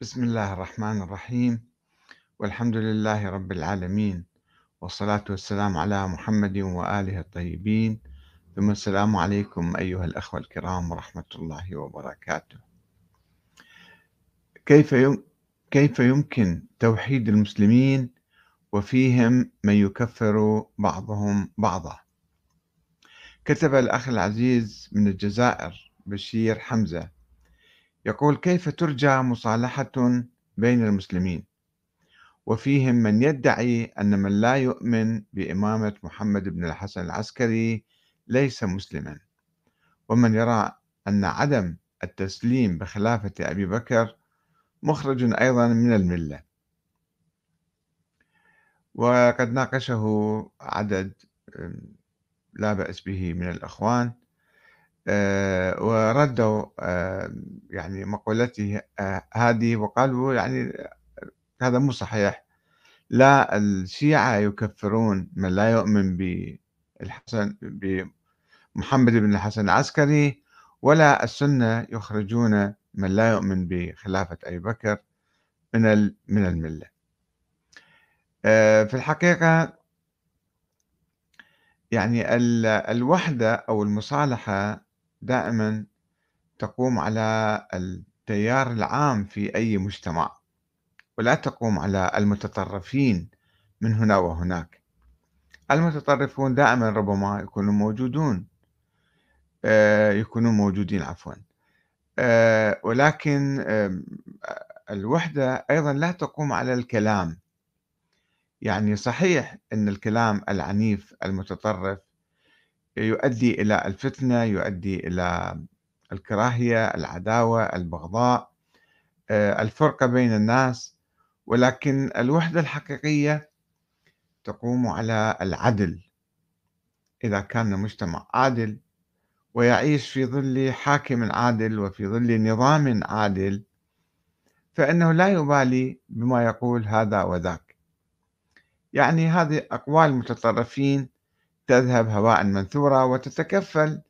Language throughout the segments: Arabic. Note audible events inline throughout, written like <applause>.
بسم الله الرحمن الرحيم. والحمد لله رب العالمين. والصلاة والسلام على محمد وآله الطيبين. ثم السلام عليكم أيها الأخوة الكرام ورحمة الله وبركاته. كيف. كيف يمكن توحيد المسلمين وفيهم من يكفر بعضهم بعضا؟ كتب الأخ العزيز من الجزائر بشير حمزة يقول كيف ترجى مصالحة بين المسلمين؟ وفيهم من يدعي أن من لا يؤمن بإمامة محمد بن الحسن العسكري ليس مسلما. ومن يرى أن عدم التسليم بخلافة أبي بكر مخرج أيضا من الملة. وقد ناقشه عدد لا بأس به من الأخوان. وردوا آه، يعني مقولته آه، هذه وقالوا يعني هذا مو صحيح. لا الشيعة يكفرون من لا يؤمن بالحسن بمحمد بن الحسن العسكري ولا السنة يخرجون من لا يؤمن بخلافة أبي بكر من من الملة. في الحقيقة يعني الوحدة أو المصالحة دائما تقوم على التيار العام في أي مجتمع ولا تقوم على المتطرفين من هنا وهناك. المتطرفون دائما ربما يكونوا موجودون آه، يكونون موجودين عفوا. آه، ولكن الوحدة أيضا لا تقوم على الكلام. يعني صحيح أن الكلام العنيف المتطرف يؤدي إلى الفتنة يؤدي إلى الكراهية العداوة البغضاء آه، الفرقة بين الناس. ولكن الوحدة الحقيقية تقوم على العدل. إذا كان مجتمع عادل ويعيش في ظل حاكم عادل وفي ظل نظام عادل فإنه لا يبالي بما يقول هذا وذاك. يعني هذه أقوال المتطرفين تذهب هواء منثورا وتتكفل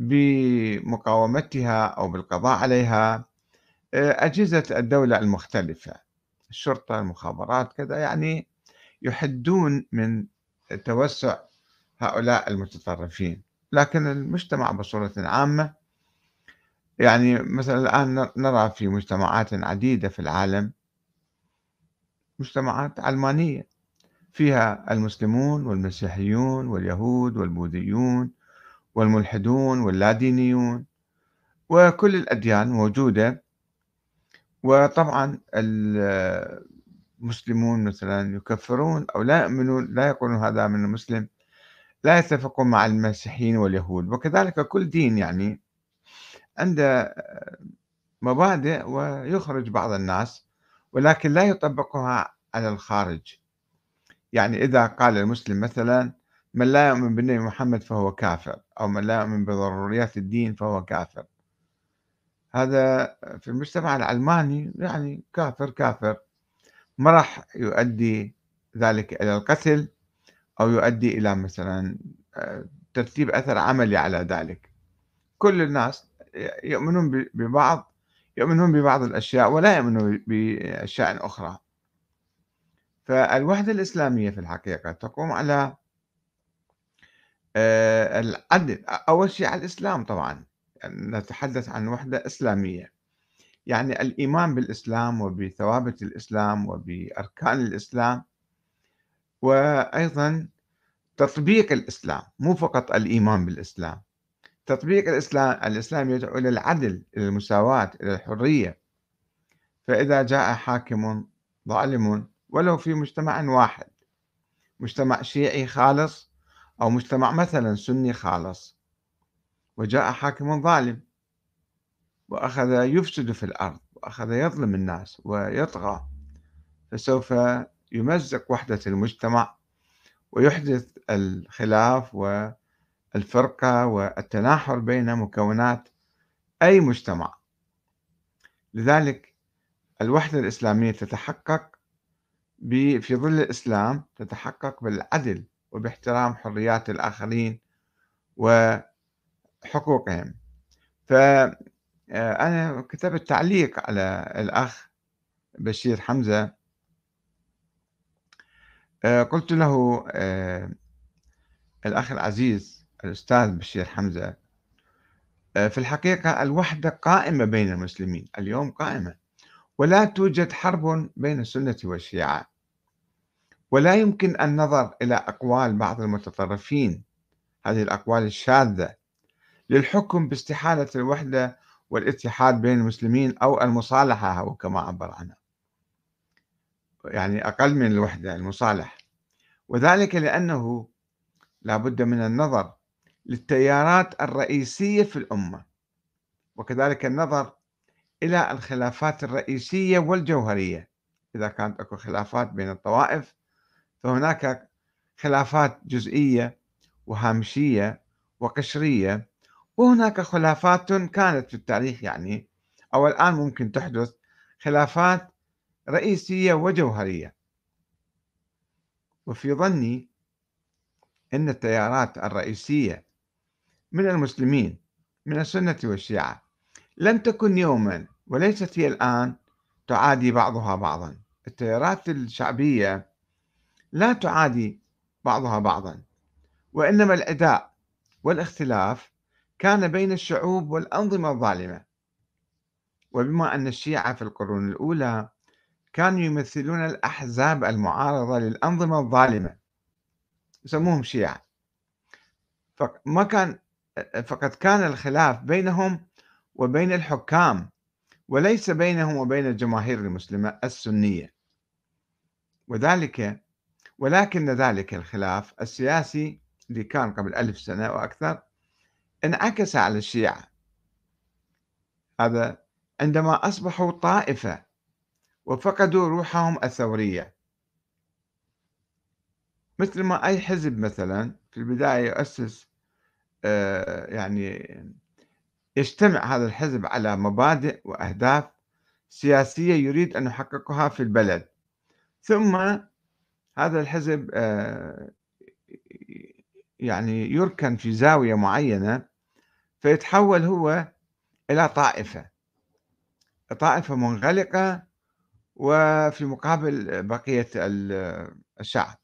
بمقاومتها أو بالقضاء عليها آه، أجهزة الدولة المختلفة الشرطة المخابرات كذا يعني يحدون من توسع هؤلاء المتطرفين. لكن المجتمع بصورة عامة يعني مثلا الآن نرى في مجتمعات عديدة في العالم مجتمعات علمانية. فيها المسلمون والمسيحيون واليهود والبوذيون والملحدون واللادينيون وكل الأديان موجودة. وطبعا المسلمون مثلا يكفرون أو لا يؤمنون لا يقولون هذا من المسلم لا يتفقون مع المسيحيين واليهود. وكذلك كل دين يعني عنده مبادئ ويخرج بعض الناس ولكن لا يطبقها على الخارج. يعني إذا قال المسلم مثلا من لا يؤمن بالنبي محمد فهو كافر أو من لا يؤمن بضروريات الدين فهو كافر هذا في المجتمع العلماني يعني كافر كافر. ما راح يؤدي ذلك إلى القتل أو يؤدي إلى مثلا آه، ترتيب أثر عملي على ذلك. كل الناس يؤمنون ببعض يؤمنون ببعض الأشياء ولا يؤمنون بأشياء أخرى. فالوحدة الإسلامية في الحقيقة تقوم على آه، العدل. أول شيء على الإسلام طبعا نتحدث عن وحدة إسلامية. يعني الإيمان بالإسلام وبثوابت الإسلام وبأركان الإسلام وأيضا تطبيق الإسلام مو فقط الإيمان بالإسلام. تطبيق الإسلام الإسلام يدعو إلى العدل إلى المساواة إلى الحرية. فإذا جاء حاكم ظالم ولو في مجتمع واحد مجتمع شيعي خالص أو مجتمع مثلا سني خالص. وجاء حاكم ظالم وأخذ يفسد في الأرض وأخذ يظلم الناس ويطغى فسوف يمزق وحدة المجتمع ويحدث الخلاف والفرقة والتناحر بين مكونات أي مجتمع. لذلك الوحدة الإسلامية تتحقق في ظل الإسلام تتحقق بالعدل وباحترام حريات الآخرين وحقوقهم. فأنا آه، كتبت تعليق على الأخ بشير حمزة. آه، قلت له آه، الأخ العزيز الأستاذ بشير حمزة في الحقيقة الوحدة قائمة بين المسلمين اليوم قائمة. ولا توجد حرب بين السنة والشيعة. ولا يمكن النظر إلى أقوال بعض المتطرفين هذه الأقوال الشاذة للحكم باستحالة الوحدة والاتحاد بين المسلمين أو المصالحة هو كما عبر عنها يعني أقل من الوحدة المصالح وذلك لأنه لا بد من النظر للتيارات الرئيسية في الأمة. وكذلك النظر إلى الخلافات الرئيسية والجوهرية. إذا كانت أكو خلافات بين الطوائف فهناك خلافات جزئية وهامشية وقشرية وهناك خلافات كانت في التاريخ يعني أو الآن ممكن تحدث خلافات رئيسية وجوهرية. وفي ظني أن التيارات الرئيسية من المسلمين من السنة والشيعة لن تكن يوما وليست هي الآن تعادي بعضها بعضا. التيارات الشعبية لا تعادي بعضها بعضا وإنما العداء والاختلاف كان بين الشعوب والأنظمة الظالمة. وبما أن الشيعة في القرون الأولى كانوا يمثلون الأحزاب المعارضة للأنظمة الظالمة يسموهم شيعة. فما كان فقد كان الخلاف بينهم وبين الحكام وليس بينهم وبين الجماهير المسلمة السنية. وذلك ولكن ذلك الخلاف السياسي اللي كان قبل ألف سنة وأكثر انعكس على الشيعة. هذا عندما أصبحوا طائفة وفقدوا روحهم الثورية. مثل ما أي حزب مثلا في البداية يؤسس آه، يعني يجتمع هذا الحزب على مبادئ وأهداف سياسية يريد أن يحققها في البلد. ثم هذا الحزب آه، يعني يركن في زاوية معينة فيتحول هو إلى طائفة طائفة منغلقة وفي مقابل بقية الشعب.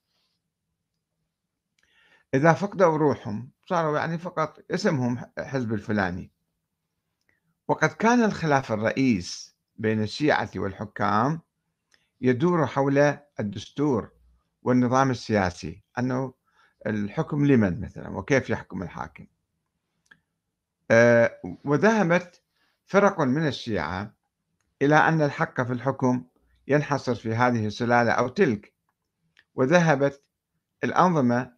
إذا فقدوا روحهم صاروا يعني فقط اسمهم حزب الفلاني. وقد كان الخلاف الرئيس بين الشيعة والحكام يدور حول الدستور والنظام السياسي أنه الحكم لمن مثلا؟ وكيف يحكم الحاكم؟ آه، وذهبت فرق من الشيعة إلى أن الحق في الحكم ينحصر في هذه السلالة أو تلك. وذهبت الأنظمة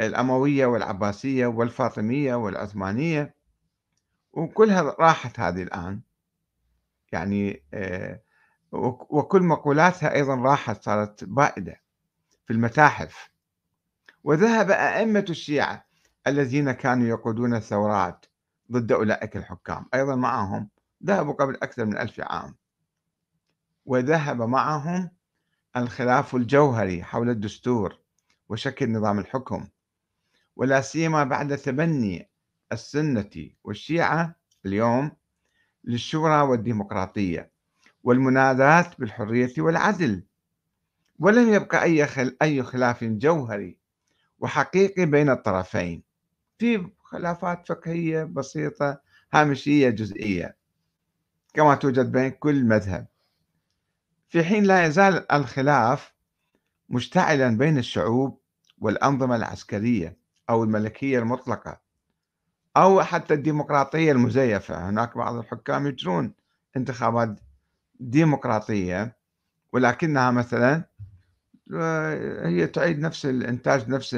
الأموية والعباسية والفاطمية والعثمانية وكلها راحت هذه الآن. يعني آه، وكل مقولاتها أيضا راحت صارت بائدة في المتاحف. وذهب أئمة الشيعة الذين كانوا يقودون الثورات ضد أولئك الحكام. أيضا معهم ذهبوا قبل أكثر من ألف عام. وذهب معهم الخلاف الجوهري حول الدستور وشكل نظام الحكم. ولا سيما بعد تبني السنة والشيعة اليوم للشورى والديمقراطية والمناداة بالحرية والعدل. ولم يبقى أي خل... أي خلاف جوهري وحقيقي بين الطرفين. في خلافات فقهية بسيطة هامشية جزئية. كما توجد بين كل مذهب. في حين لا يزال الخلاف مشتعلا بين الشعوب والأنظمة العسكرية أو الملكية المطلقة. أو حتى الديمقراطية المزيفة. هناك بعض الحكام يجرون انتخابات ديمقراطية ولكنها مثلا آه، هي تعيد نفس الإنتاج نفس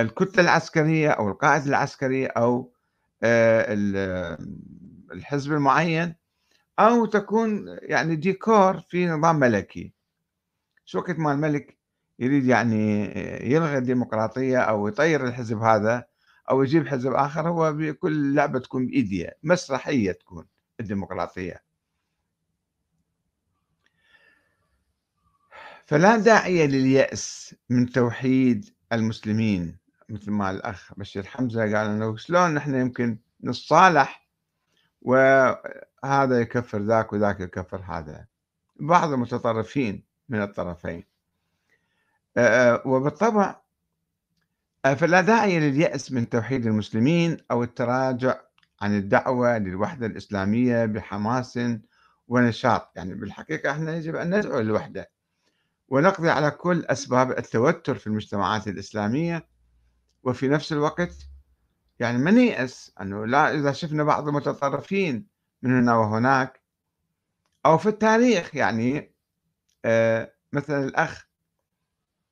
الكتلة العسكرية أو القائد العسكري أو آه، الحزب المعين أو تكون يعني ديكور في نظام ملكي. شو وقت ما الملك يريد يعني يلغي الديمقراطية أو يطير الحزب هذا أو يجيب حزب آخر هو بكل لعبة تكون بإيديه مسرحية تكون الديمقراطية. فلا داعي لليأس من توحيد المسلمين مثل ما الأخ بشير حمزة قال أنه شلون نحن يمكن نتصالح وهذا يكفر ذاك وذاك يكفر هذا. بعض المتطرفين من الطرفين. وبالطبع فلا داعي لليأس من توحيد المسلمين أو التراجع عن الدعوة للوحدة الإسلامية بحماس ونشاط. يعني بالحقيقة إحنا يجب أن ندعو للوحدة ونقضي على كل أسباب التوتر في المجتمعات الإسلامية. وفي نفس الوقت يعني ما نيأس أنه لا إذا شفنا بعض المتطرفين من هنا وهناك أو في التاريخ يعني آه مثلا الأخ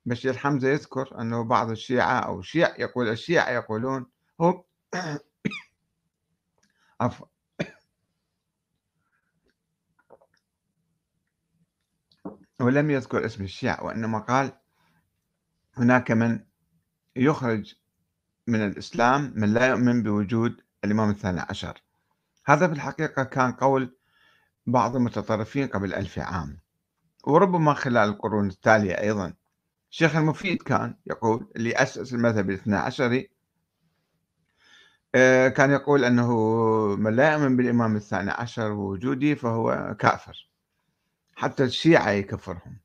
بشير حمزة يذكر أنه بعض الشيعة أو الشيع يقول الشيعة يقولون هو <coughs> عفوا. <coughs> ولم يذكر اسم الشيعة وإنما قال هناك من يخرج من الإسلام من لا يؤمن بوجود الإمام الثاني عشر. هذا في الحقيقة كان قول بعض المتطرفين قبل ألف عام وربما خلال القرون التالية أيضا. الشيخ المفيد كان يقول اللي أسس المذهب الاثنى عشري آه، كان يقول أنه من لا يؤمن بالإمام الثاني عشر ووجوده فهو كافر حتى الشيعة يكفرهم.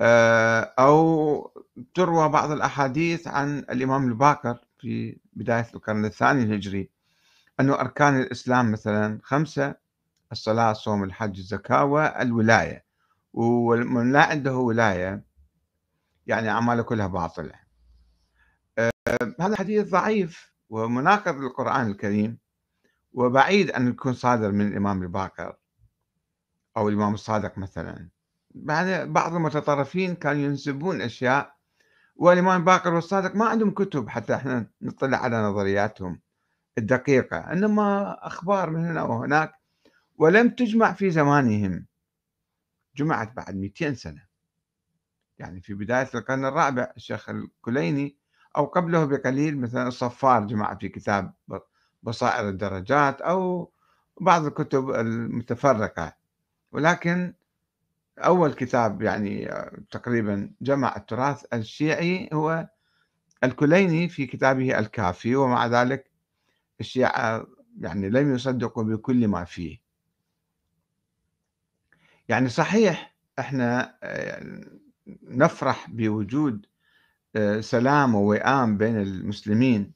آه، أو تروى بعض الأحاديث عن الإمام الباقر في بداية القرن الثاني الهجري أنه أركان الإسلام مثلا خمسة الصلاة الصوم الحج الزكاة والولاية. ومن لا عنده ولاية يعني أعماله كلها باطلة. آه، هذا حديث ضعيف ومناقض للقرآن الكريم وبعيد أن يكون صادر من الإمام الباقر أو الإمام الصادق مثلا. بعض المتطرفين كانوا ينسبون أشياء والإمام الباقر والصادق ما عندهم كتب حتى إحنا نطلع على نظرياتهم الدقيقة إنما أخبار من هنا وهناك ولم تجمع في زمانهم. جمعت بعد 200 سنة. يعني في بداية القرن الرابع الشيخ الكليني أو قبله بقليل مثلا الصفار جمع في كتاب بصائر الدرجات أو بعض الكتب المتفرقة. ولكن أول كتاب يعني تقريبا جمع التراث الشيعي هو الكليني في كتابه الكافي ومع ذلك الشيعة يعني لم يصدقوا بكل ما فيه. يعني صحيح إحنا نفرح بوجود آه، سلام ووئام بين المسلمين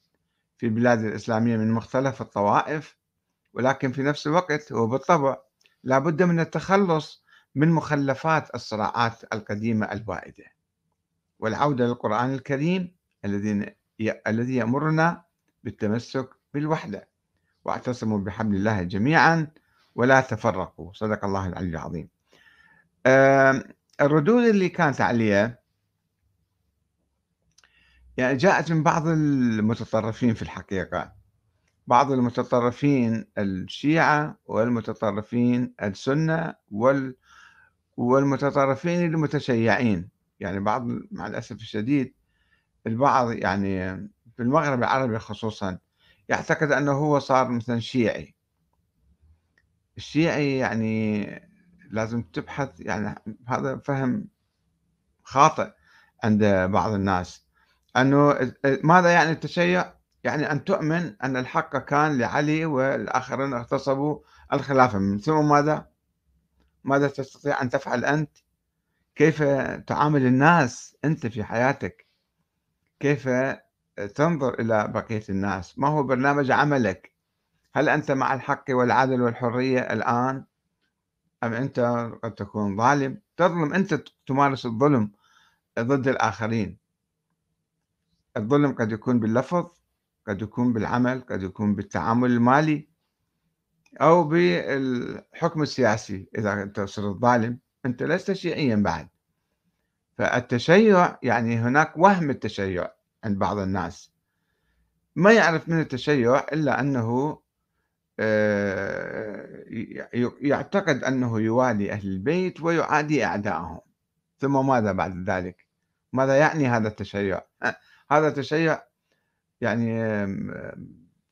في البلاد الإسلامية من مختلف الطوائف ولكن في نفس الوقت وبالطبع لا بد من التخلص من مخلفات الصراعات القديمة البائدة والعودة للقرآن الكريم الذي يأمرنا بالتمسك بالوحدة. واعتصموا بحبل الله جميعا ولا تفرقوا. صدق الله العلي العظيم. الردود اللي كانت عليها يعني جاءت من بعض المتطرفين في الحقيقة. بعض المتطرفين الشيعة والمتطرفين السنة وال والمتطرفين المتشيعين. يعني بعض مع الأسف الشديد البعض يعني في المغرب العربي خصوصا يعتقد أنه هو صار مثلا شيعي. الشيعي يعني لازم تبحث يعني هذا فهم خاطئ عند بعض الناس. أنه ماذا يعني التشيع؟ يعني أن تؤمن أن الحق كان لعلي والآخرين اغتصبوا الخلافة. من ثم ماذا؟ ماذا تستطيع أن تفعل أنت؟ كيف تعامل الناس أنت في حياتك؟ كيف تنظر إلى بقية الناس؟ ما هو برنامج عملك؟ هل أنت مع الحق والعدل والحرية الآن؟ أم أنت قد تكون ظالم؟ تظلم أنت تمارس الظلم ضد الآخرين. الظلم قد يكون باللفظ قد يكون بالعمل قد يكون بالتعامل المالي أو بالحكم السياسي. إذا أنت صرت ظالم أنت لست شيعيا بعد. فالتشيع يعني هناك وهم التشيع عند بعض الناس. ما يعرف من التشيع إلا أنه يعتقد أنه يوالي أهل البيت ويعادي أعدائهم. ثم ماذا بعد ذلك؟ ماذا يعني هذا التشيع؟ هذا التشيع يعني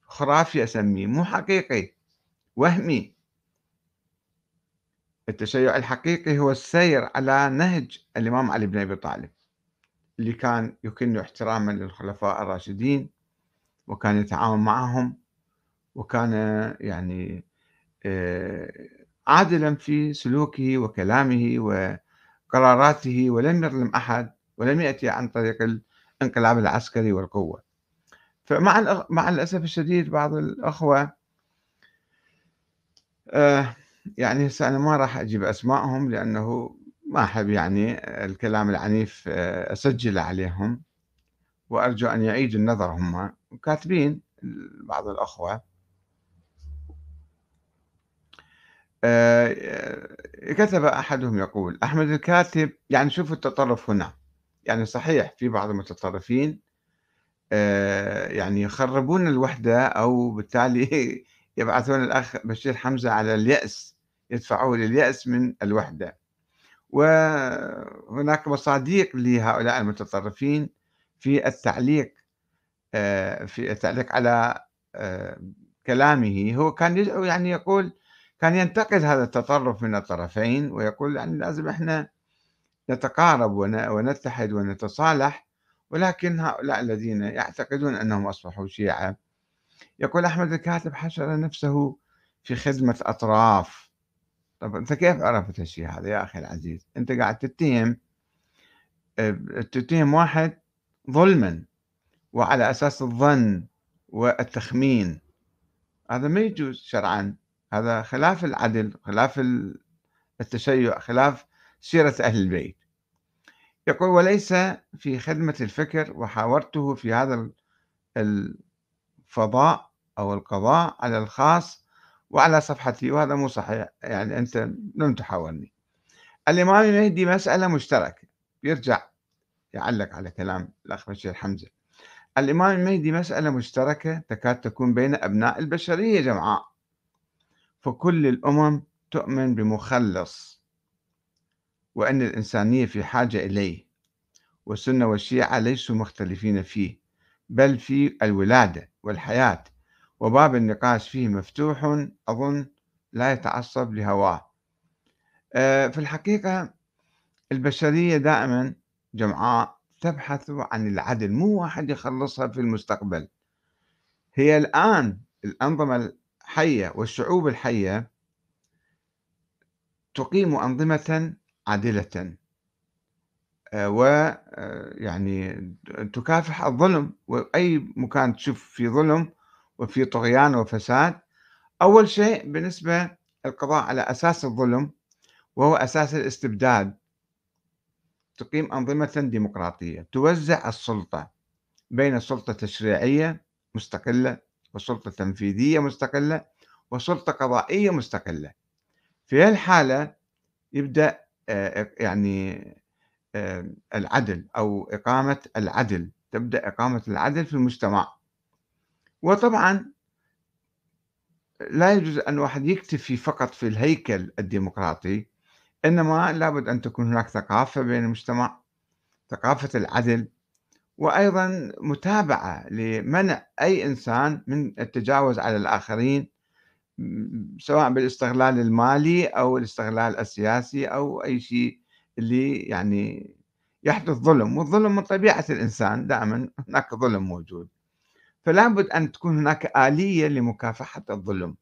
خرافي أسميه مو حقيقي وهمي. التشيع الحقيقي هو السير على نهج الإمام علي بن أبي طالب اللي كان يكن احتراما للخلفاء الراشدين وكان يتعاون معهم وكان يعني آه، عادلا في سلوكه وكلامه وقراراته ولم يظلم أحد ولم يأتي عن طريق الانقلاب العسكري والقوة. فمع مع الأسف الشديد بعض الأخوة آه يعني هسه أنا ما راح أجيب أسمائهم لأنه ما أحب يعني الكلام العنيف آه أسجل عليهم وأرجو أن يعيدوا النظر هم كاتبين بعض الأخوة. آه كتب أحدهم يقول أحمد الكاتب يعني شوفوا التطرف هنا. يعني صحيح في بعض المتطرفين آه يعني يخربون الوحدة أو بالتالي <laughs> يبعثون الأخ بشير حمزة على اليأس يدفعوه لليأس من الوحدة. وهناك مصاديق لهؤلاء المتطرفين في التعليق آه، في التعليق على آه، كلامه. هو كان يدعو يعني يقول كان ينتقد هذا التطرف من الطرفين ويقول يعني لازم إحنا نتقارب ونتحد ونتصالح ولكن هؤلاء الذين يعتقدون أنهم أصبحوا شيعة. يقول أحمد الكاتب حشر نفسه في خدمة أطراف. طب أنت كيف عرفت هالشيء هذا يا أخي العزيز؟ أنت قاعد تتهم تتهم واحد ظلما وعلى أساس الظن والتخمين. هذا ما يجوز شرعا. هذا خلاف العدل خلاف التشيع خلاف سيرة أهل البيت. يقول وليس في خدمة الفكر وحاورته في هذا الفضاء أو القضاء على الخاص وعلى صفحتي. وهذا مو صحيح يعني أنت لم تحاورني. الإمام المهدي مسألة مشتركة. يرجع يعلق على كلام الأخ بشير حمزة. الإمام المهدي مسألة مشتركة تكاد تكون بين أبناء البشرية جمعاء. فكل الأمم تؤمن بمخلص وأن الإنسانية في حاجة إليه والسنة والشيعة ليسوا مختلفين فيه بل في الولادة والحياة وباب النقاش فيه مفتوح أظن لا يتعصب لهواه. آه، في الحقيقة البشرية دائما جمعاء تبحث عن العدل مو واحد يخلصها في المستقبل. هي الآن الأنظمة الحية والشعوب الحية تقيم أنظمة عادلة آه، ويعني آه، تكافح الظلم. وأي مكان تشوف في ظلم وفي طغيان وفساد أول شيء بالنسبة القضاء على أساس الظلم وهو أساس الاستبداد. تقيم أنظمة ديمقراطية توزع السلطة بين سلطة تشريعية مستقلة وسلطة تنفيذية مستقلة وسلطة قضائية مستقلة. في هالحالة يبدأ آه، يعني العدل أو إقامة العدل تبدأ إقامة العدل في المجتمع. وطبعا لا يجوز أن واحد يكتفي فقط في الهيكل الديمقراطي إنما لابد أن تكون هناك ثقافة بين المجتمع ثقافة العدل وأيضا متابعة لمنع أي إنسان من التجاوز على الآخرين سواء بالاستغلال المالي أو الاستغلال السياسي أو أي شيء اللي يعني يحدث ظلم والظلم من طبيعة الإنسان دائما هناك ظلم موجود. فلا بد أن تكون هناك آلية لمكافحة الظلم.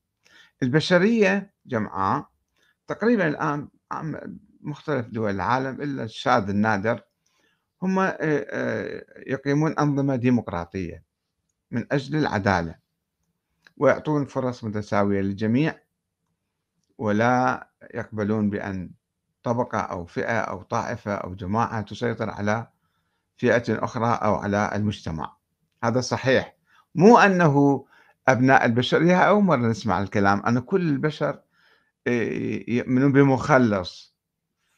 البشرية جمعاء تقريبا الآن مختلف دول العالم إلا الشاذ النادر. هم آه، آه، يقيمون أنظمة ديمقراطية من أجل العدالة ويعطون فرص متساوية للجميع ولا يقبلون بأن طبقة أو فئة أو طائفة أو جماعة تسيطر على فئة أخرى أو على المجتمع. هذا صحيح. مو أنه أبناء البشرية أول مرة نسمع الكلام. أن كل البشر آه، يؤمنون بمخلص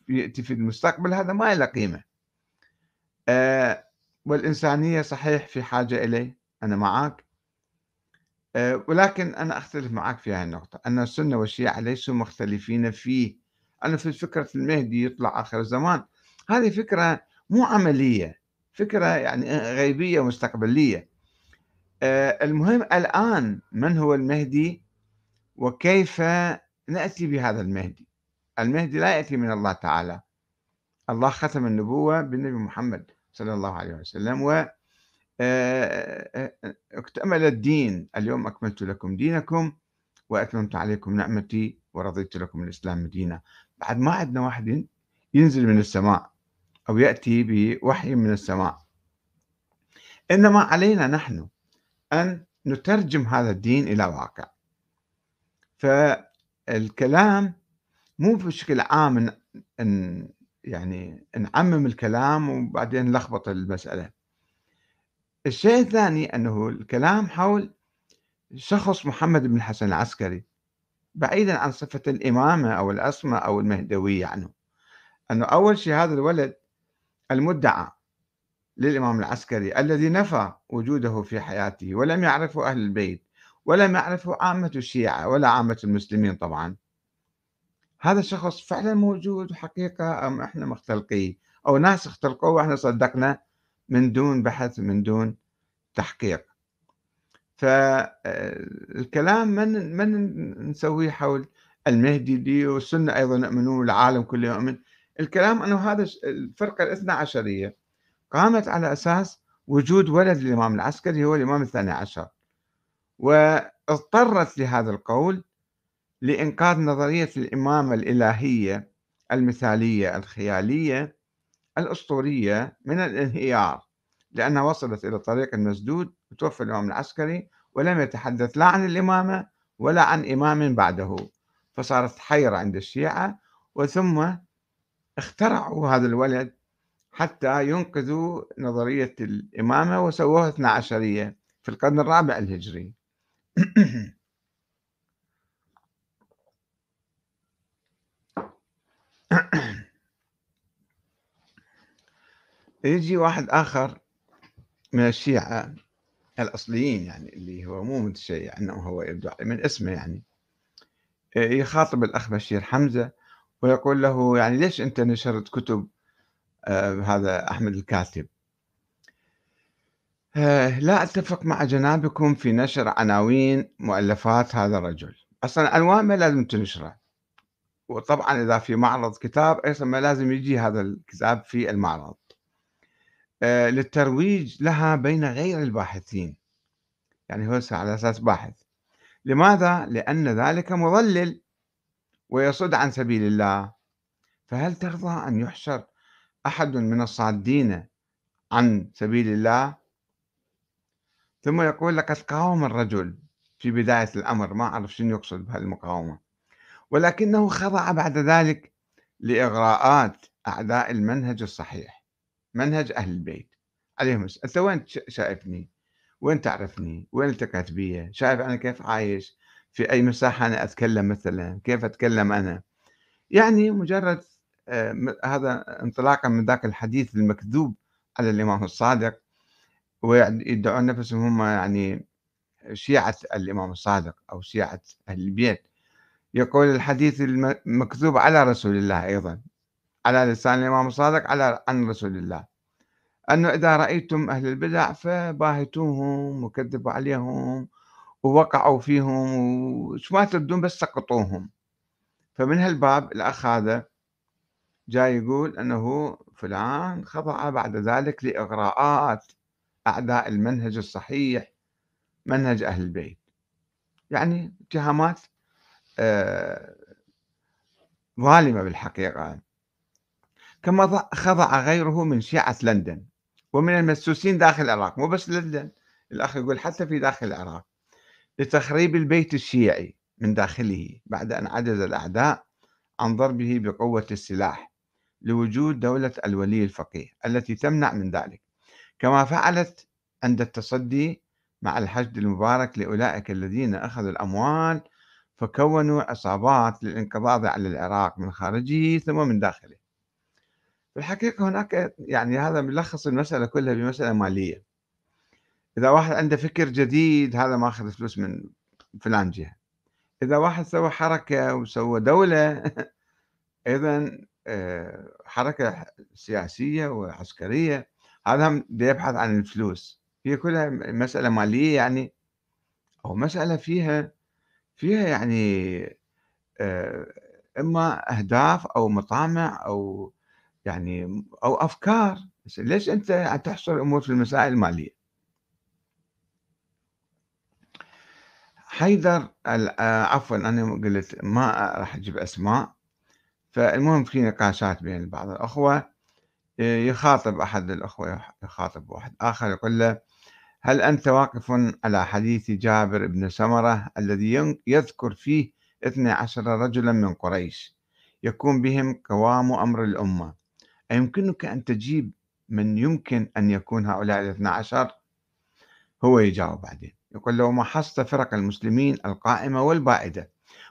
يأتي في المستقبل هذا ما له قيمة. آه، والإنسانية صحيح في حاجة إليه أنا معك آه، ولكن أنا أختلف معك في هذه النقطة أن السنة والشيعة ليسوا مختلفين فيه. أنا في فكرة المهدي يطلع آخر الزمان. هذه فكرة مو عملية فكرة يعني غيبية مستقبلية. آه، المهم الآن من هو المهدي وكيف نأتي بهذا المهدي؟ المهدي لا يأتي من الله تعالى. الله ختم النبوة بالنبي محمد. صلى الله عليه وسلم. و آه، اكتمل الدين. اليوم أكملت لكم دينكم وأتممت عليكم نعمتي ورضيت لكم الإسلام دينا. بعد ما عندنا واحد ينزل من السماء أو يأتي بوحي من السماء. إنما علينا نحن أن نترجم هذا الدين إلى واقع. فالكلام مو بشكل عام يعني نعمم الكلام وبعدين نلخبط المسألة. الشيء الثاني أنه الكلام حول شخص محمد بن الحسن العسكري بعيدا عن صفة الإمامة أو العصمة أو المهدوية عنه أنه أول شيء هذا الولد المدعى للإمام العسكري الذي نفى وجوده في حياته ولم يعرفه أهل البيت ولم يعرفه عامة الشيعة ولا عامة المسلمين طبعا. هذا الشخص فعلا موجود حقيقة أم إحنا مختلقيه أو ناس اختلقوه وإحنا صدقنا من دون بحث من دون تحقيق. فالكلام من من نسويه حول المهدي دي والسنة أيضا يؤمنون والعالم كله يؤمن. الكلام أنه هذا الفرقة الاثنى عشرية قامت على أساس وجود ولد الإمام العسكري هو الإمام الثاني عشر. واضطرت لهذا القول لإنقاذ نظرية الإمامة الإلهية المثالية الخيالية الأسطورية من الانهيار لأنها وصلت إلى طريق مسدود وتوفى الإمام العسكري ولم يتحدث لا عن الإمامة ولا عن إمام بعده. فصارت حيرة عند الشيعة وثم اخترعوا هذا الولد حتى ينقذوا نظرية الإمامة وسووها اثنا عشرية في القرن الرابع الهجري. <clears throat> <clears throat> يجي واحد آخر من الشيعة الأصليين يعني اللي هو مو متشيع أنه هو يبدو من اسمه يعني يخاطب الأخ بشير حمزة ويقول له يعني ليش أنت نشرت كتب آه هذا أحمد الكاتب؟ آه لا أتفق مع جنابكم في نشر عناوين مؤلفات هذا الرجل. أصلا أنواع ما لازم تنشره. وطبعا إذا في معرض كتاب أيضا ما لازم يجي هذا الكتاب في المعرض. آه للترويج لها بين غير الباحثين. يعني هو على أساس باحث. لماذا؟ لأن ذلك مضلل ويصد عن سبيل الله. فهل ترضى أن يحشر أحد من الصادين عن سبيل الله؟ ثم يقول لقد قاوم الرجل في بداية الأمر. ما أعرف شنو يقصد بهالمقاومة. ولكنه خضع بعد ذلك لإغراءات أعداء المنهج الصحيح منهج أهل البيت. عليهم أنت وين شايفني؟ وين تعرفني؟ وين التقيت بي شايف أنا كيف عايش؟ في أي مساحة أنا أتكلم مثلا؟ كيف أتكلم أنا؟ يعني مجرد آه هذا انطلاقا من ذاك الحديث المكذوب على الإمام الصادق ويدعون نفسهم هم يعني شيعة الإمام الصادق أو شيعة أهل البيت. يقول الحديث المكذوب على رسول الله أيضا على لسان الإمام الصادق على عن رسول الله. أنه إذا رأيتم أهل البدع فباهتوهم وكذبوا عليهم ووقعوا فيهم وش ما تردون بس سقطوهم. فمن هالباب الأخ هذا جاي يقول أنه فلان خضع بعد ذلك لإغراءات أعداء المنهج الصحيح منهج أهل البيت. يعني اتهامات ظالمة بالحقيقة. كما خضع غيره من شيعة لندن ومن المسوسين داخل العراق مو بس لندن الأخ يقول حتى في داخل العراق لتخريب البيت الشيعي من داخله بعد أن عجز الأعداء عن ضربه بقوة السلاح لوجود دولة الولي الفقيه التي تمنع من ذلك. كما فعلت عند التصدي مع الحشد المبارك لأولئك الذين أخذوا الأموال فكونوا عصابات للانقضاض على العراق من خارجه ثم من داخله. في الحقيقة هناك يعني هذا ملخص المسألة كلها بمسألة مالية. إذا واحد عنده فكر جديد هذا ماخذ فلوس من فلان جهة. إذا واحد سوى حركة وسوى دولة <laughs> أيضا آه، حركة سياسية وعسكرية هذا يبحث عن الفلوس. هي كلها مسألة مالية يعني أو مسألة فيها فيها يعني إما أهداف أو مطامع أو يعني أو أفكار. ليش أنت تحصر الأمور في المسائل المالية؟ حيدر عفوا أنا قلت ما راح أجيب أسماء. فالمهم في نقاشات بين بعض الأخوة يخاطب أحد الأخوة يخاطب واحد آخر يقول له هل أنت واقف على حديث جابر بن سمرة الذي يذكر فيه 12 رجلا من قريش؟ يكون بهم قوام أمر الأمة. أيمكنك أن تجيب من يمكن أن يكون هؤلاء الاثنى عشر؟ هو يجاوب بعدين. يقول لو محصت فرق المسلمين القائمة والبائدة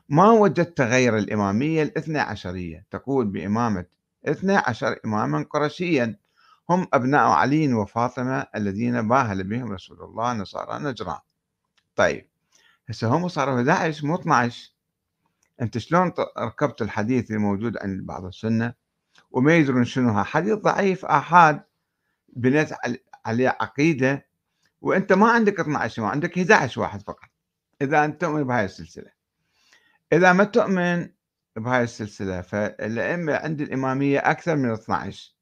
ما وجدت غير الإمامية الاثنى عشرية. تقول بإمامة اثنى عشر إماما قرشيا. هم أبناء علي وفاطمة الذين باهل بهم رسول الله نصارى نجران. طيب هسه هم صاروا 11 مو 12 أنت شلون ركبت الحديث الموجود عند بعض السنة؟ وما يدرون شنو حديث ضعيف أحاد بنيت عليه عقيدة. وأنت ما عندك 12 ما عندك 11 واحد فقط. إذا أنت تؤمن بهاي السلسلة. إذا ما تؤمن بهاي السلسلة فالأئمة عند الإمامية أكثر من 12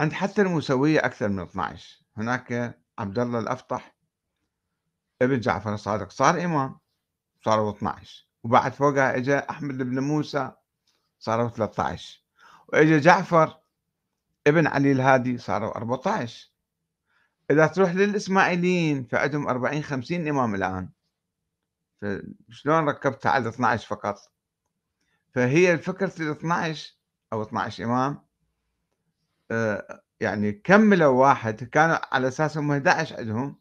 عند حتى الموسويه أكثر من 12 هناك عبد الله الأفطح ابن جعفر الصادق صار إمام صاروا 12 وبعد فوقها اجى أحمد بن موسى صاروا 13 واجى جعفر ابن علي الهادي صاروا 14 إذا تروح للإسماعيليين فعندهم 40 50 إمام الآن. فشلون ركبتها على 12 فقط؟ فهي فكره ال 12 أو 12 إمام آه، يعني كملوا واحد كانوا على أساس هم 11 عندهم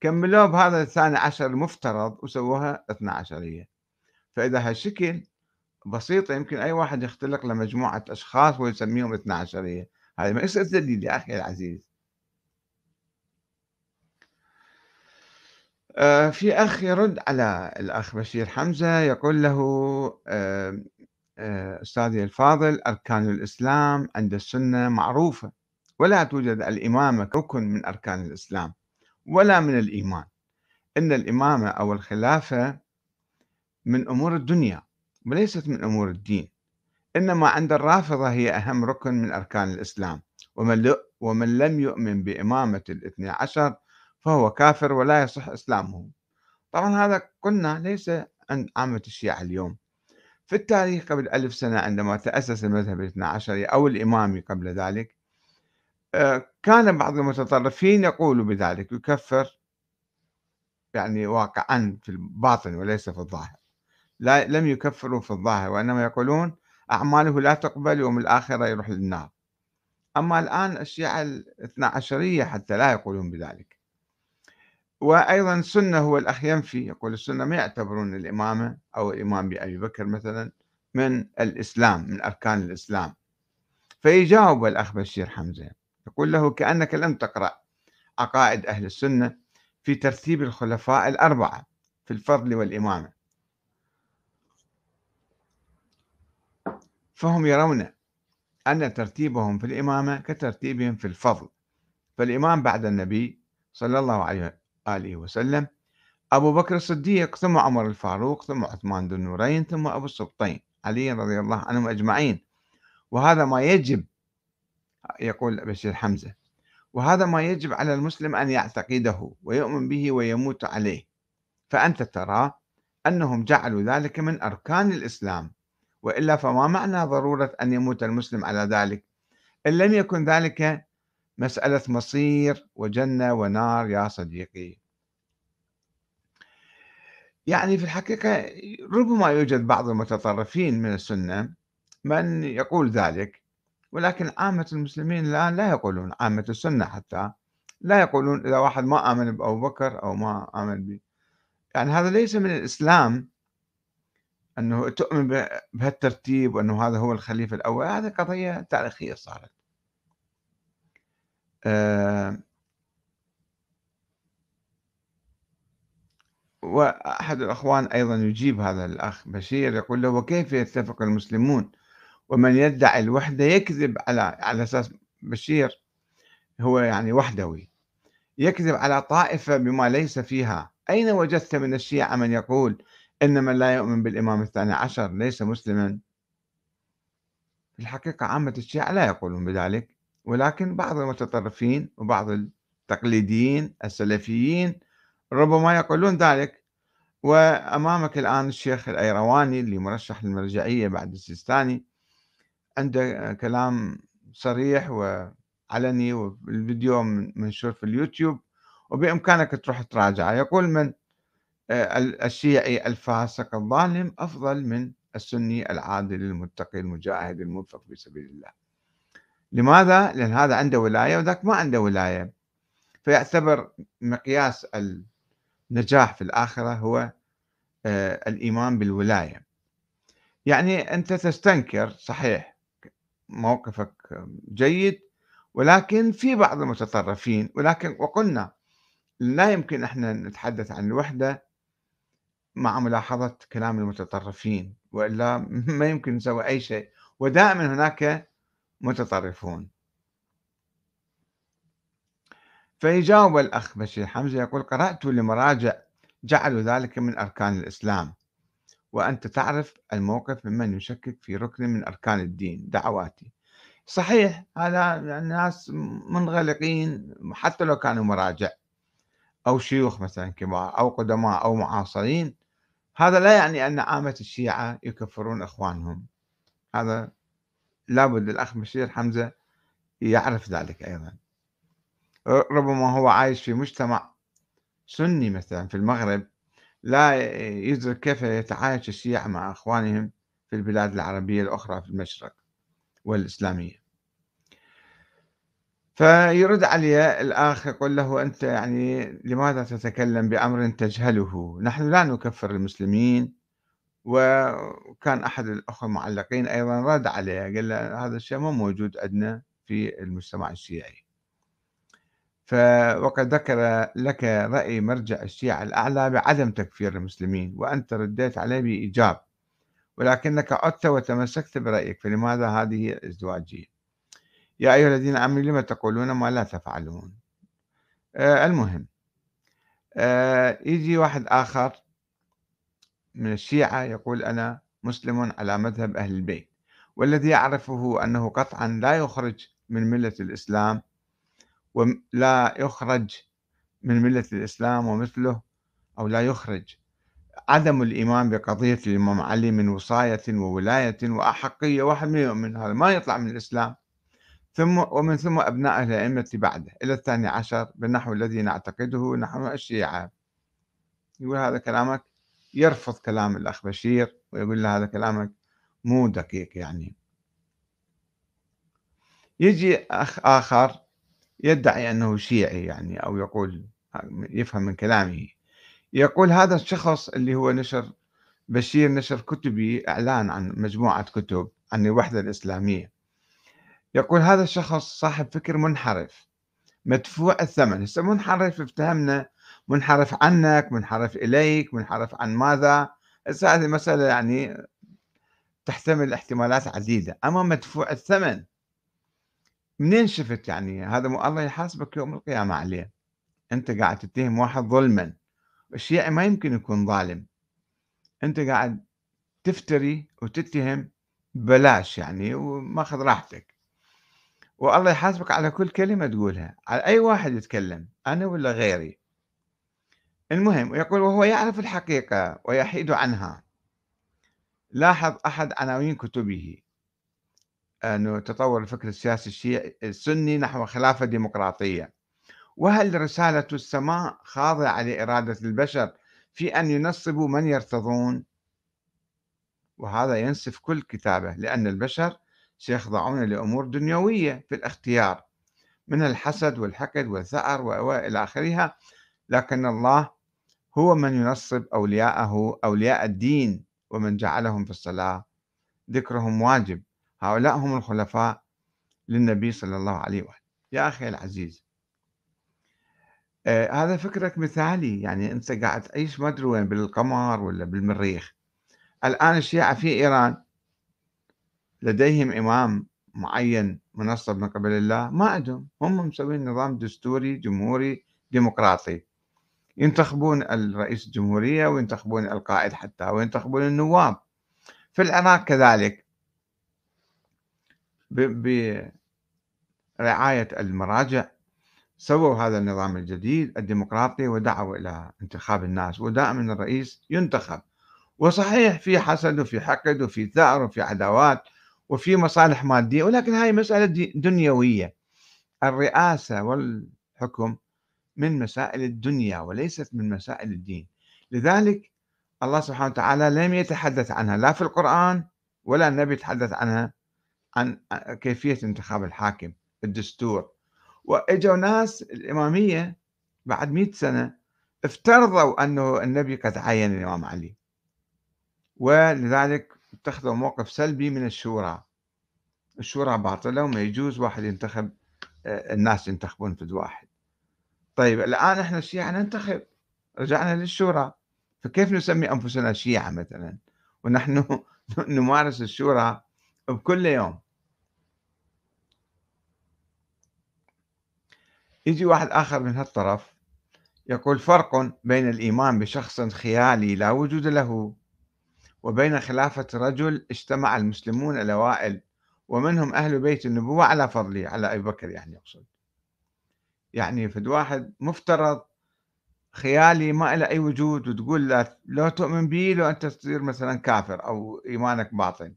كملوه بهذا الثاني عشر المفترض وسووها 12 فإذا هالشكل بسيطة يمكن أي واحد يختلق لمجموعة أشخاص ويسميهم 12 هذا ما يصير دليل يا أخي العزيز. آه، في أخ يرد على الأخ بشير حمزة يقول له آه، أستاذي الفاضل أركان الإسلام عند السنة معروفة. ولا توجد الإمامة ركن من أركان الإسلام ولا من الإيمان. إن الإمامة أو الخلافة من أمور الدنيا وليست من أمور الدين. إنما عند الرافضة هي أهم ركن من أركان الإسلام. ومن, لم يؤمن بإمامة الاثنى عشر فهو كافر ولا يصح إسلامه. طبعا هذا قلنا ليس عند عامة الشيعة اليوم. في التاريخ قبل ألف سنة عندما تأسس المذهب الاثنى عشري أو الإمامي قبل ذلك آه، كان بعض المتطرفين يقول بذلك يكفر يعني واقعا في الباطن وليس في الظاهر. لا لم يكفروا في الظاهر وإنما يقولون أعماله لا تقبل يوم الآخرة يروح للنار. أما الآن الشيعة الاثنى عشرية حتى لا يقولون بذلك. وأيضا السنة هو الأخ ينفي يقول السنة ما يعتبرون الإمامة أو الإمام بأبي بكر مثلا من الإسلام من أركان الإسلام. فيجاوب الأخ بشير حمزة يقول له كأنك لم تقرأ عقائد أهل السنة في ترتيب الخلفاء الأربعة في الفضل والإمامة. فهم يرون أن ترتيبهم في الإمامة كترتيبهم في الفضل. فالإمام بعد النبي صلى الله عليه وآله وسلم. أبو بكر الصديق ثم عمر الفاروق ثم عثمان ذو النورين ثم أبو السبطين علي رضي الله عنهم أجمعين. وهذا ما يجب يقول بشير حمزة وهذا ما يجب على المسلم أن يعتقده ويؤمن به ويموت عليه. فأنت ترى أنهم جعلوا ذلك من أركان الإسلام. وإلا فما معنى ضرورة أن يموت المسلم على ذلك؟ إن لم يكن ذلك مسألة مصير وجنة ونار يا صديقي. يعني في الحقيقة ربما يوجد بعض المتطرفين من السنة من يقول ذلك ولكن عامة المسلمين الآن لا يقولون عامة السنة حتى لا يقولون إذا واحد ما آمن بأبو بكر أو ما آمن ب يعني هذا ليس من الإسلام أنه تؤمن بهالترتيب وأنه هذا هو الخليفة الأول هذه قضية تاريخية صارت. أه وأحد الأخوان أيضا يجيب هذا الأخ بشير يقول له وكيف يتفق المسلمون؟ ومن يدعي الوحدة يكذب على على أساس بشير هو يعني وحدوي يكذب على طائفة بما ليس فيها. أين وجدت من الشيعة من يقول إن من لا يؤمن بالإمام الثاني عشر ليس مسلما؟ في الحقيقة عامة الشيعة لا يقولون بذلك ولكن بعض المتطرفين وبعض التقليديين السلفيين ربما يقولون ذلك. وأمامك الآن الشيخ الأيرواني اللي مرشح للمرجعية بعد السيستاني. عنده كلام صريح وعلني والفيديو منشور في اليوتيوب وبإمكانك تروح تراجعه. يقول من آه، الشيعي الفاسق الظالم أفضل من السني العادل المتقي المجاهد المنفق في سبيل الله. لماذا؟ لأن هذا عنده ولاية وذاك ما عنده ولاية. فيعتبر مقياس النجاح في الآخرة هو آه، الإيمان بالولاية. يعني أنت تستنكر صحيح موقفك جيد ولكن في بعض المتطرفين ولكن وقلنا لا يمكن إحنا نتحدث عن الوحدة مع ملاحظة كلام المتطرفين وإلا ما يمكن نسوي أي شيء. ودائما هناك متطرفون. فيجاوب الأخ بشير حمزة يقول قرأت لمراجع جعلوا ذلك من أركان الإسلام وأنت تعرف الموقف ممن يشكك في ركن من أركان الدين دعواتي. صحيح هذا الناس منغلقين حتى لو كانوا مراجع أو شيوخ مثلا كبار أو قدماء أو معاصرين. هذا لا يعني أن عامة الشيعة يكفرون إخوانهم. هذا لابد الأخ بشير حمزة يعرف ذلك أيضا. ربما هو عايش في مجتمع سني مثلا في المغرب لا يدرك كيف يتعايش الشيعة مع أخوانهم في البلاد العربية الأخرى في المشرق والإسلامية. فيرد عليه الآخ يقول له أنت يعني لماذا تتكلم بأمر تجهله؟ نحن لا نكفر المسلمين وكان أحد الأخوة المعلقين أيضا رد عليه قال له هذا الشيء مو موجود عندنا في المجتمع الشيعي. وقد ذكر لك رأي مرجع الشيعة الأعلى بعدم تكفير المسلمين وأنت رديت عليه بإيجاب. ولكنك عدت وتمسكت برأيك فلماذا هذه الازدواجية؟ يا أيها الذين آمنوا لما تقولون ما لا تفعلون؟ آه المهم آه يجي واحد آخر من الشيعة يقول أنا مسلم على مذهب أهل البيت والذي يعرفه أنه قطعا لا يخرج من ملة الإسلام ولا يخرج من ملة الإسلام ومثله أو لا يخرج. عدم الإيمان بقضية الإمام علي من وصاية وولاية وأحقية واحد من هذا ما يطلع من الإسلام. ثم ومن ثم أبناء الأئمة بعده إلى الثاني عشر بالنحو الذي نعتقده نحن الشيعة. يقول هذا كلامك يرفض كلام الأخ بشير ويقول له هذا كلامك مو دقيق يعني. يجي أخ آخر يدعي أنه شيعي يعني أو يقول يفهم من كلامه. يقول هذا الشخص اللي هو نشر بشير نشر كتبي إعلان عن مجموعة كتب عن الوحدة الإسلامية. يقول هذا الشخص صاحب فكر منحرف مدفوع الثمن. هسه منحرف افتهمنا. منحرف عنك منحرف إليك منحرف عن ماذا؟ هسه هذه مسألة يعني تحتمل احتمالات عديدة. أما مدفوع الثمن منين شفت يعني؟ هذا الله يحاسبك يوم القيامة عليه. أنت قاعد تتهم واحد ظلما. الشيعي ما يمكن يكون ظالم. أنت قاعد تفتري وتتهم بلاش يعني وماخذ راحتك. والله يحاسبك على كل كلمة تقولها. على أي واحد يتكلم أنا ولا غيري. المهم يقول وهو يعرف الحقيقة ويحيد عنها. لاحظ أحد عناوين كتبه. أنه تطور الفكر السياسي الشيعي السني نحو خلافة ديمقراطية. وهل رسالة السماء خاضعة لإرادة البشر في أن ينصبوا من يرتضون؟ وهذا ينسف كل كتابه لأن البشر سيخضعون لأمور دنيوية في الاختيار من الحسد والحقد والثأر وإلى آخرها. لكن الله هو من ينصب أولياءه أولياء الدين ومن جعلهم في الصلاة. ذكرهم واجب. هؤلاء هم الخلفاء للنبي صلى الله عليه وسلم يا أخي العزيز آه هذا فكرك مثالي. يعني أنت قاعد تعيش ما أدري وين بالقمر ولا بالمريخ. الآن الشيعة في إيران لديهم إمام معين منصب من قبل الله ما عندهم. هم مسوين نظام دستوري جمهوري ديمقراطي. ينتخبون الرئيس الجمهورية وينتخبون القائد حتى وينتخبون النواب. في العراق كذلك. برعاية المراجع سووا هذا النظام الجديد الديمقراطي ودعوا إلى انتخاب الناس. ودائما الرئيس ينتخب. وصحيح في حسد وفي حقد وفي ثأر وفي عداوات وفي مصالح مادية ولكن هاي مسألة دنيوية. الرئاسة والحكم من مسائل الدنيا وليست من مسائل الدين. لذلك الله سبحانه وتعالى لم يتحدث عنها لا في القرآن ولا النبي يتحدث عنها عن كيفية انتخاب الحاكم الدستور. وإجوا ناس الإمامية بعد مئة سنة افترضوا أنه النبي قد عين الإمام علي. ولذلك اتخذوا موقف سلبي من الشورى. الشورى باطلة وما يجوز واحد ينتخب آه، الناس ينتخبون فد واحد. طيب الآن إحنا الشيعة ننتخب. رجعنا للشورى. فكيف نسمي أنفسنا شيعة مثلا؟ ونحن <laughs> نمارس الشورى بكل يوم. يجي واحد آخر من هالطرف يقول فرق بين الإيمان بشخص خيالي لا وجود له وبين خلافة رجل اجتمع المسلمون الأوائل ومنهم أهل بيت النبوة على فضله على أبي بكر يعني يقصد يعني فد واحد مفترض خيالي ما له أي وجود وتقول له لو تؤمن به لو أنت تصير مثلا كافر أو إيمانك باطل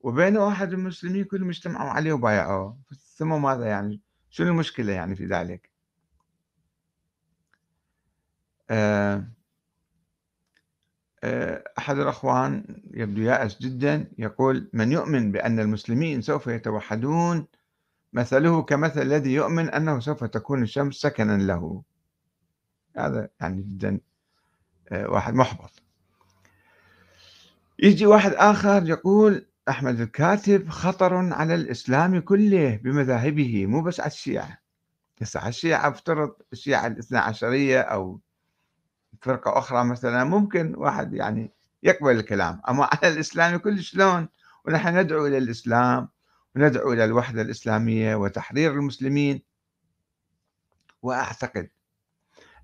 وبين واحد من المسلمين كلهم اجتمعوا عليه وبايعوه. ثم ماذا يعني؟ شنو المشكلة يعني في ذلك؟ آه، آه، أحد الأخوان يبدو يائس جدا يقول من يؤمن بأن المسلمين سوف يتوحدون مثله كمثل الذي يؤمن أنه سوف تكون الشمس سكنا له. هذا يعني جدا آه، واحد محبط. يجي واحد آخر يقول أحمد الكاتب خطر على الإسلام كله بمذاهبه مو بس على الشيعة. هسه على الشيعة افترض الشيعة الاثنى عشرية أو فرقة أخرى مثلا ممكن واحد يعني يقبل الكلام. أما على الإسلام كل شلون؟ ونحن ندعو إلى الإسلام وندعو إلى الوحدة الإسلامية وتحرير المسلمين. وأعتقد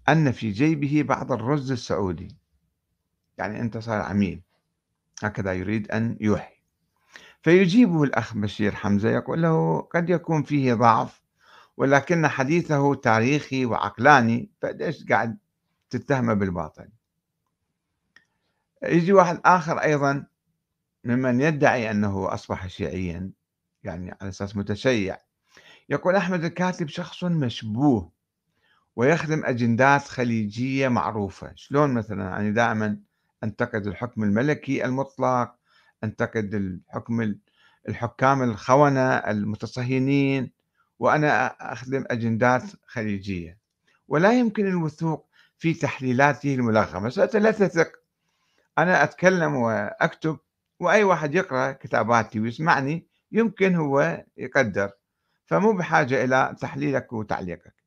أن في جيبه بعض الرز السعودي. يعني أنت صار عميل. هكذا يريد أن يوحي. فيجيبه الأخ بشير حمزة يقول له قد يكون فيه ضعف ولكن حديثه تاريخي وعقلاني فليش قاعد تتهمه بالباطل؟ يجي واحد آخر أيضا ممن يدعي أنه أصبح شيعيا يعني على أساس متشيع يقول أحمد الكاتب شخص مشبوه ويخدم أجندات خليجية معروفة. شلون مثلا؟ يعني دائما أنتقد الحكم الملكي المطلق أنتقد الحكم الحكام الخونة المتصهينين وأنا أخدم أجندات خليجية. ولا يمكن الوثوق في تحليلاته الملغمة. فأنت لا تثق أنا أتكلم وأكتب وأي واحد يقرأ كتاباتي ويسمعني يمكن هو يقدر. فمو بحاجة إلى تحليلك وتعليقك.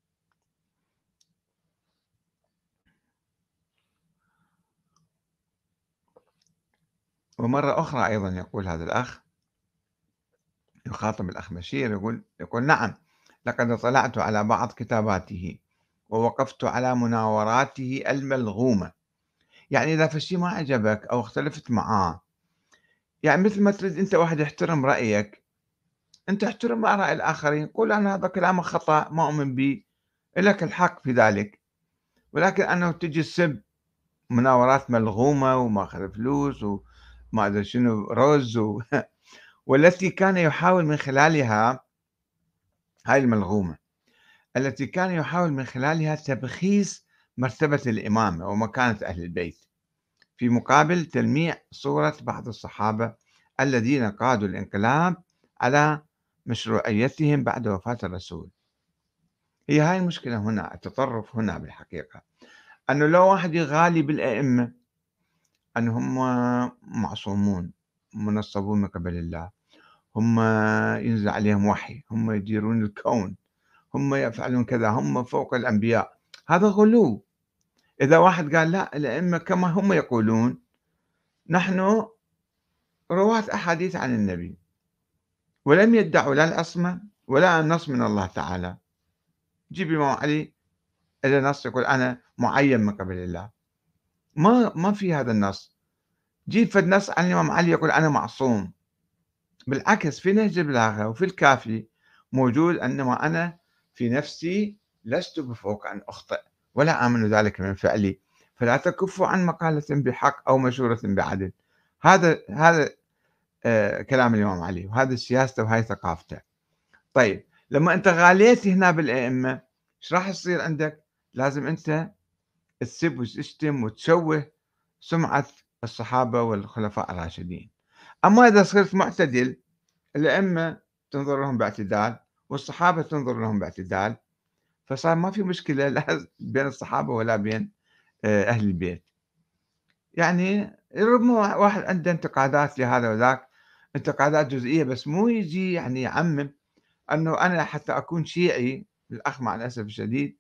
ومرة أخرى أيضا يقول هذا الأخ يخاطب الأخ بشير يقول يقول نعم لقد اطلعت على بعض كتاباته ووقفت على مناوراته الملغومة. يعني إذا في شيء ما عجبك أو اختلفت معاه يعني مثل ما تريد أنت واحد يحترم رأيك أنت احترم آراء الآخرين قول أنا هذا كلامك خطأ ما أؤمن به لك الحق في ذلك. ولكن أنه تجي السب مناورات ملغومة وما أخذ فلوس وما أدري شنو رز و... <laughs> والتي كان يحاول من خلالها هاي الملغومة. التي كان يحاول من خلالها تبخيس مرتبة الإمامة ومكانة أهل البيت. في مقابل تلميع صورة بعض الصحابة الذين قادوا الانقلاب على مشروعيتهم بعد وفاة الرسول. هي هاي المشكلة هنا التطرف هنا بالحقيقة. أنه لو واحد يغالي بالأئمة أنهم معصومون منصبون من قبل الله. هم ينزل عليهم وحي هم يديرون الكون هم يفعلون كذا هم فوق الأنبياء. هذا غلو. إذا واحد قال لا الأئمة كما هم يقولون نحن رواة أحاديث عن النبي. ولم يدعوا لا العصمة ولا النص من الله تعالى. جيب الإمام علي إذا نص يقول أنا معين من قبل الله. ما ما في هذا النص. جيب فد نص عن الإمام علي يقول أنا معصوم. بالعكس في نهج البلاغة وفي الكافي موجود أنما أنا في نفسي لست بفوق أن أخطئ ولا آمن ذلك من فعلي. فلا تكفوا عن مقالة بحق أو مشورة بعدل. هذا هذا آه كلام الإمام علي وهذا سياسته وهي ثقافته. طيب لما أنت غاليت هنا بالأئمة إيش راح يصير عندك؟ لازم أنت تسب وتشتم وتشوه سمعة الصحابة والخلفاء الراشدين. أما إذا صرت معتدل الأئمة تنظر لهم باعتدال والصحابة تنظر لهم باعتدال فصار ما في مشكلة لا <laughs> بين الصحابة ولا بين آه، أهل البيت. يعني ربما واحد عنده انتقادات لهذا وذاك انتقادات جزئية بس مو يجي يعني يعمم أنه أنا حتى أكون شيعي الأخ مع الأسف الشديد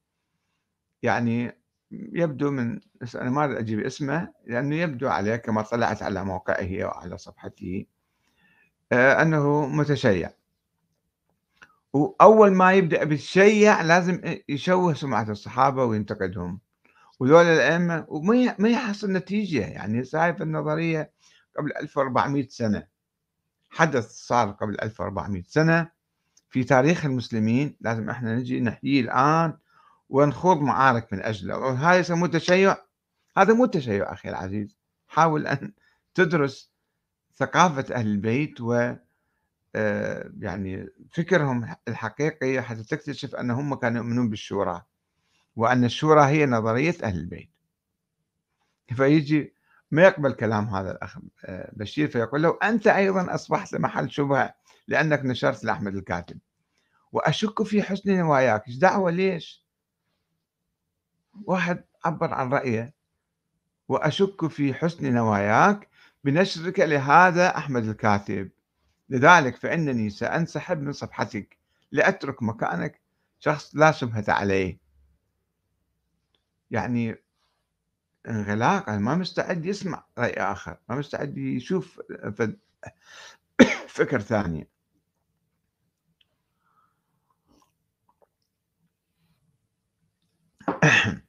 يعني يبدو من أنا ما أجيب اسمه لأنه يبدو عليه كما طلعت على موقعه وعلى صفحته آه، أنه متشيع. وأول ما يبدأ بالشيع لازم يشوه سمعة الصحابة وينتقدهم. وذول الأئمة وما ما يحصل نتيجة يعني شايف النظرية قبل 1400 سنة. حدث صار قبل 1400 سنة في تاريخ المسلمين لازم إحنا نجي نحييه الآن ونخوض معارك من أجله وهذا يسموه تشيع هذا مو تشيع أخي العزيز. حاول أن تدرس ثقافة أهل البيت و آه، يعني فكرهم الحقيقي حتى تكتشف أنهم كانوا يؤمنون بالشورى وأن الشورى هي نظرية أهل البيت. فيجي ما يقبل كلام هذا الأخ آه، بشير فيقول له أنت أيضا أصبحت محل شبهة لأنك نشرت لأحمد الكاتب. وأشك في حسن نواياك. إيش دعوة ليش؟ واحد عبر عن رأيه. وأشك في حسن نواياك بنشرك لهذا أحمد الكاتب. لذلك فإنني سأنسحب من صفحتك لأترك مكانك شخص لا شبهة عليه. يعني انغلاق ما مستعد يسمع رأي آخر ما مستعد يشوف فكر ثاني. <clears throat>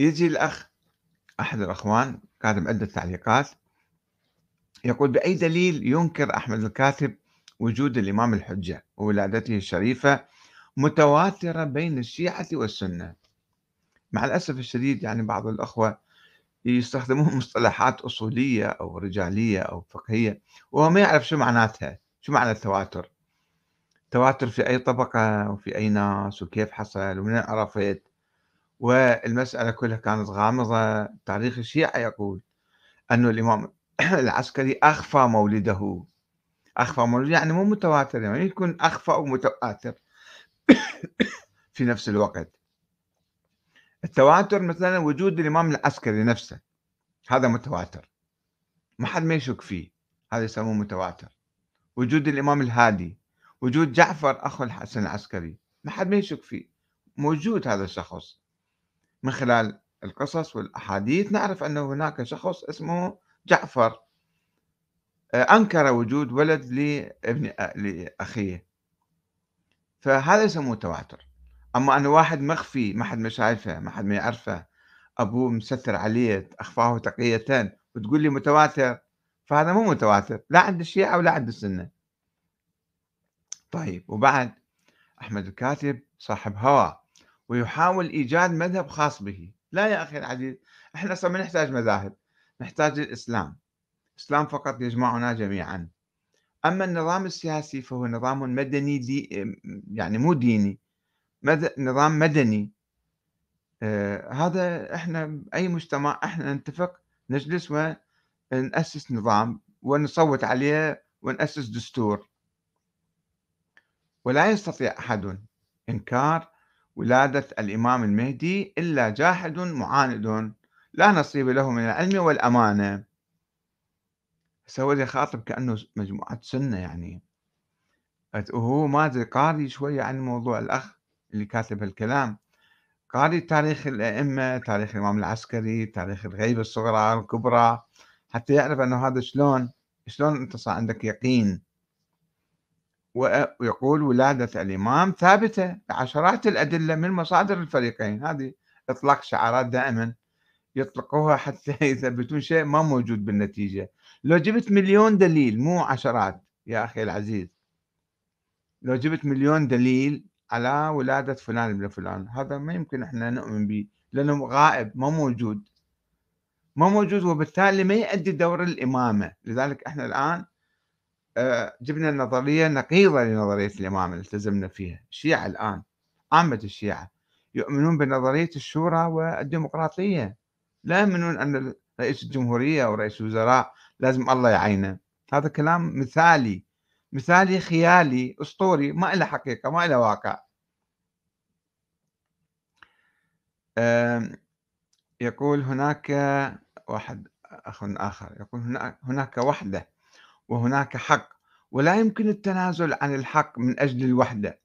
يجي الأخ أحد الأخوان كاتب عدة تعليقات يقول بأي دليل ينكر أحمد الكاتب وجود الإمام الحجة وولادته الشريفة متواترة بين الشيعة والسنة؟ مع الأسف الشديد يعني بعض الأخوة يستخدمون مصطلحات أصولية أو رجالية أو فقهية وهو ما يعرف شو معناتها شو معنى التواتر؟ تواتر في أي طبقة وفي أي ناس وكيف حصل ومن عرفت؟ والمسألة كلها كانت غامضة. تاريخ الشيعة يقول أن الإمام <clears throat> العسكري أخفى مولده. أخفى مولده يعني مو متواتر يعني يكون أخفى ومتواتر <clears throat> في نفس الوقت. التواتر مثلا وجود الإمام العسكري نفسه هذا متواتر. ما حد ما يشك فيه هذا يسموه متواتر. وجود الإمام الهادي وجود جعفر أخو الحسن العسكري ما حد ما يشك فيه. موجود هذا الشخص. من خلال القصص والأحاديث. نعرف أنه هناك شخص اسمه جعفر آه، أنكر وجود ولد لابن لأخيه. فهذا يسموه تواتر. أما أن واحد مخفي ما حد ما شايفه ما حد ما يعرفه أبوه مستر عليه أخفاه تقية وتقول لي متواتر فهذا مو متواتر لا عند الشيعة ولا عند السنة. طيب وبعد أحمد الكاتب صاحب هوى. ويحاول إيجاد مذهب خاص به. لا يا أخي العزيز إحنا أصلا ما نحتاج مذاهب نحتاج الإسلام. الإسلام فقط يجمعنا جميعا. أما النظام السياسي فهو نظام مدني دي يعني مو ديني مد... نظام مدني. آه هذا إحنا أي مجتمع إحنا نتفق نجلس ونأسس نظام ونصوت عليه ونأسس دستور. ولا يستطيع أحد إنكار ولادة الإمام المهدي إلا جاحد معاند. لا نصيب له من العلم والأمانة. هو يخاطب كأنه مجموعة سنة يعني. وهو ما قاري شوية عن موضوع الأخ اللي كاتب الكلام قاري تاريخ الأئمة تاريخ الإمام العسكري تاريخ الغيبة الصغرى الكبرى حتى يعرف أنه هذا شلون شلون أنت صار عندك يقين. ويقول ولادة الإمام ثابتة بعشرات الأدلة من مصادر الفريقين. هذه إطلاق شعارات دائما يطلقوها حتى <laughs> يثبتون شيء ما موجود بالنتيجة. لو جبت مليون دليل مو عشرات يا أخي العزيز. لو جبت مليون دليل على ولادة فلان ابن فلان هذا ما يمكن إحنا نؤمن به لأنه غائب ما موجود. ما موجود وبالتالي ما يؤدي دور الإمامة. لذلك إحنا الآن جبنا نظرية نقيضة لنظرية الإمامة اللي التزمنا فيها الشيعة الآن عامة الشيعة يؤمنون بنظرية الشورى والديمقراطية. لا يؤمنون أن رئيس الجمهورية أو رئيس الوزراء لازم الله يعينه. هذا كلام مثالي مثالي خيالي أسطوري ما له حقيقة ما له واقع. يقول هناك واحد أخ آخر يقول هناك, هناك وحدة. وهناك حق. ولا يمكن التنازل عن الحق من أجل الوحدة.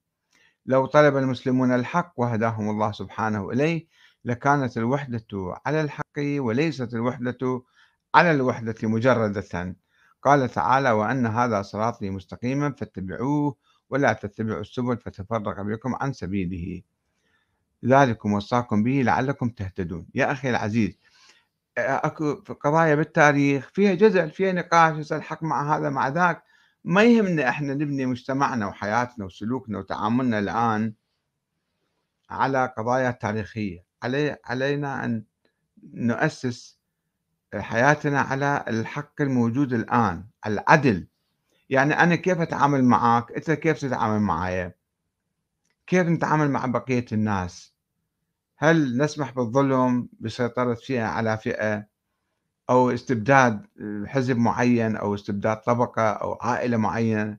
لو طلب المسلمون الحق وهداهم الله سبحانه إليه لكانت الوحدة على الحق وليست الوحدة على الوحدة مجردة. قال تعالى وأن هذا صراطي مستقيما فاتبعوه ولا تتبعوا السبل فتفرق بكم عن سبيله ذلكم وصاكم به لعلكم تهتدون. يا أخي العزيز أكو قضايا بالتاريخ فيها جدل فيها نقاش الحق مع هذا مع ذاك. ما يهمنا إحنا نبني مجتمعنا وحياتنا وسلوكنا وتعاملنا الآن على قضايا تاريخية. علي علينا أن نؤسس حياتنا على الحق الموجود الآن العدل. يعني أنا كيف أتعامل معك أنت كيف تتعامل معايا؟ كيف نتعامل مع بقية الناس؟ هل نسمح بالظلم بسيطرة فئة على فئة أو استبداد حزب معين أو استبداد طبقة أو عائلة معينة؟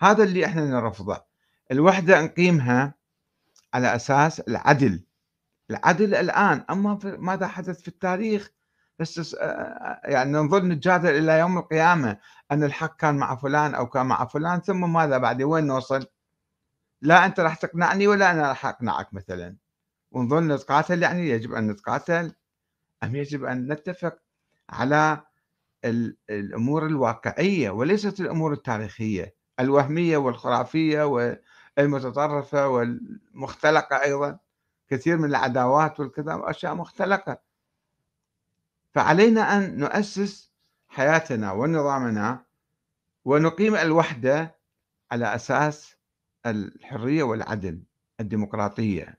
هذا اللي إحنا نرفضه. الوحدة نقيمها على أساس العدل. العدل الآن أما ماذا حدث في التاريخ؟ بس يعني نظل نتجادل إلى يوم القيامة. أن الحق كان مع فلان أو كان مع فلان ثم ماذا بعد؟ وين نوصل؟ لا أنت راح تقنعني ولا أنا راح أقنعك مثلا. ونظل نتقاتل يعني يجب أن نتقاتل أم يجب أن نتفق على الأمور الواقعية وليست الأمور التاريخية الوهمية والخرافية والمتطرفة والمختلقة أيضا كثير من العداوات والكذا أشياء مختلقة. فعلينا أن نؤسس حياتنا ونظامنا ونقيم الوحدة على أساس الحرية والعدل الديمقراطية.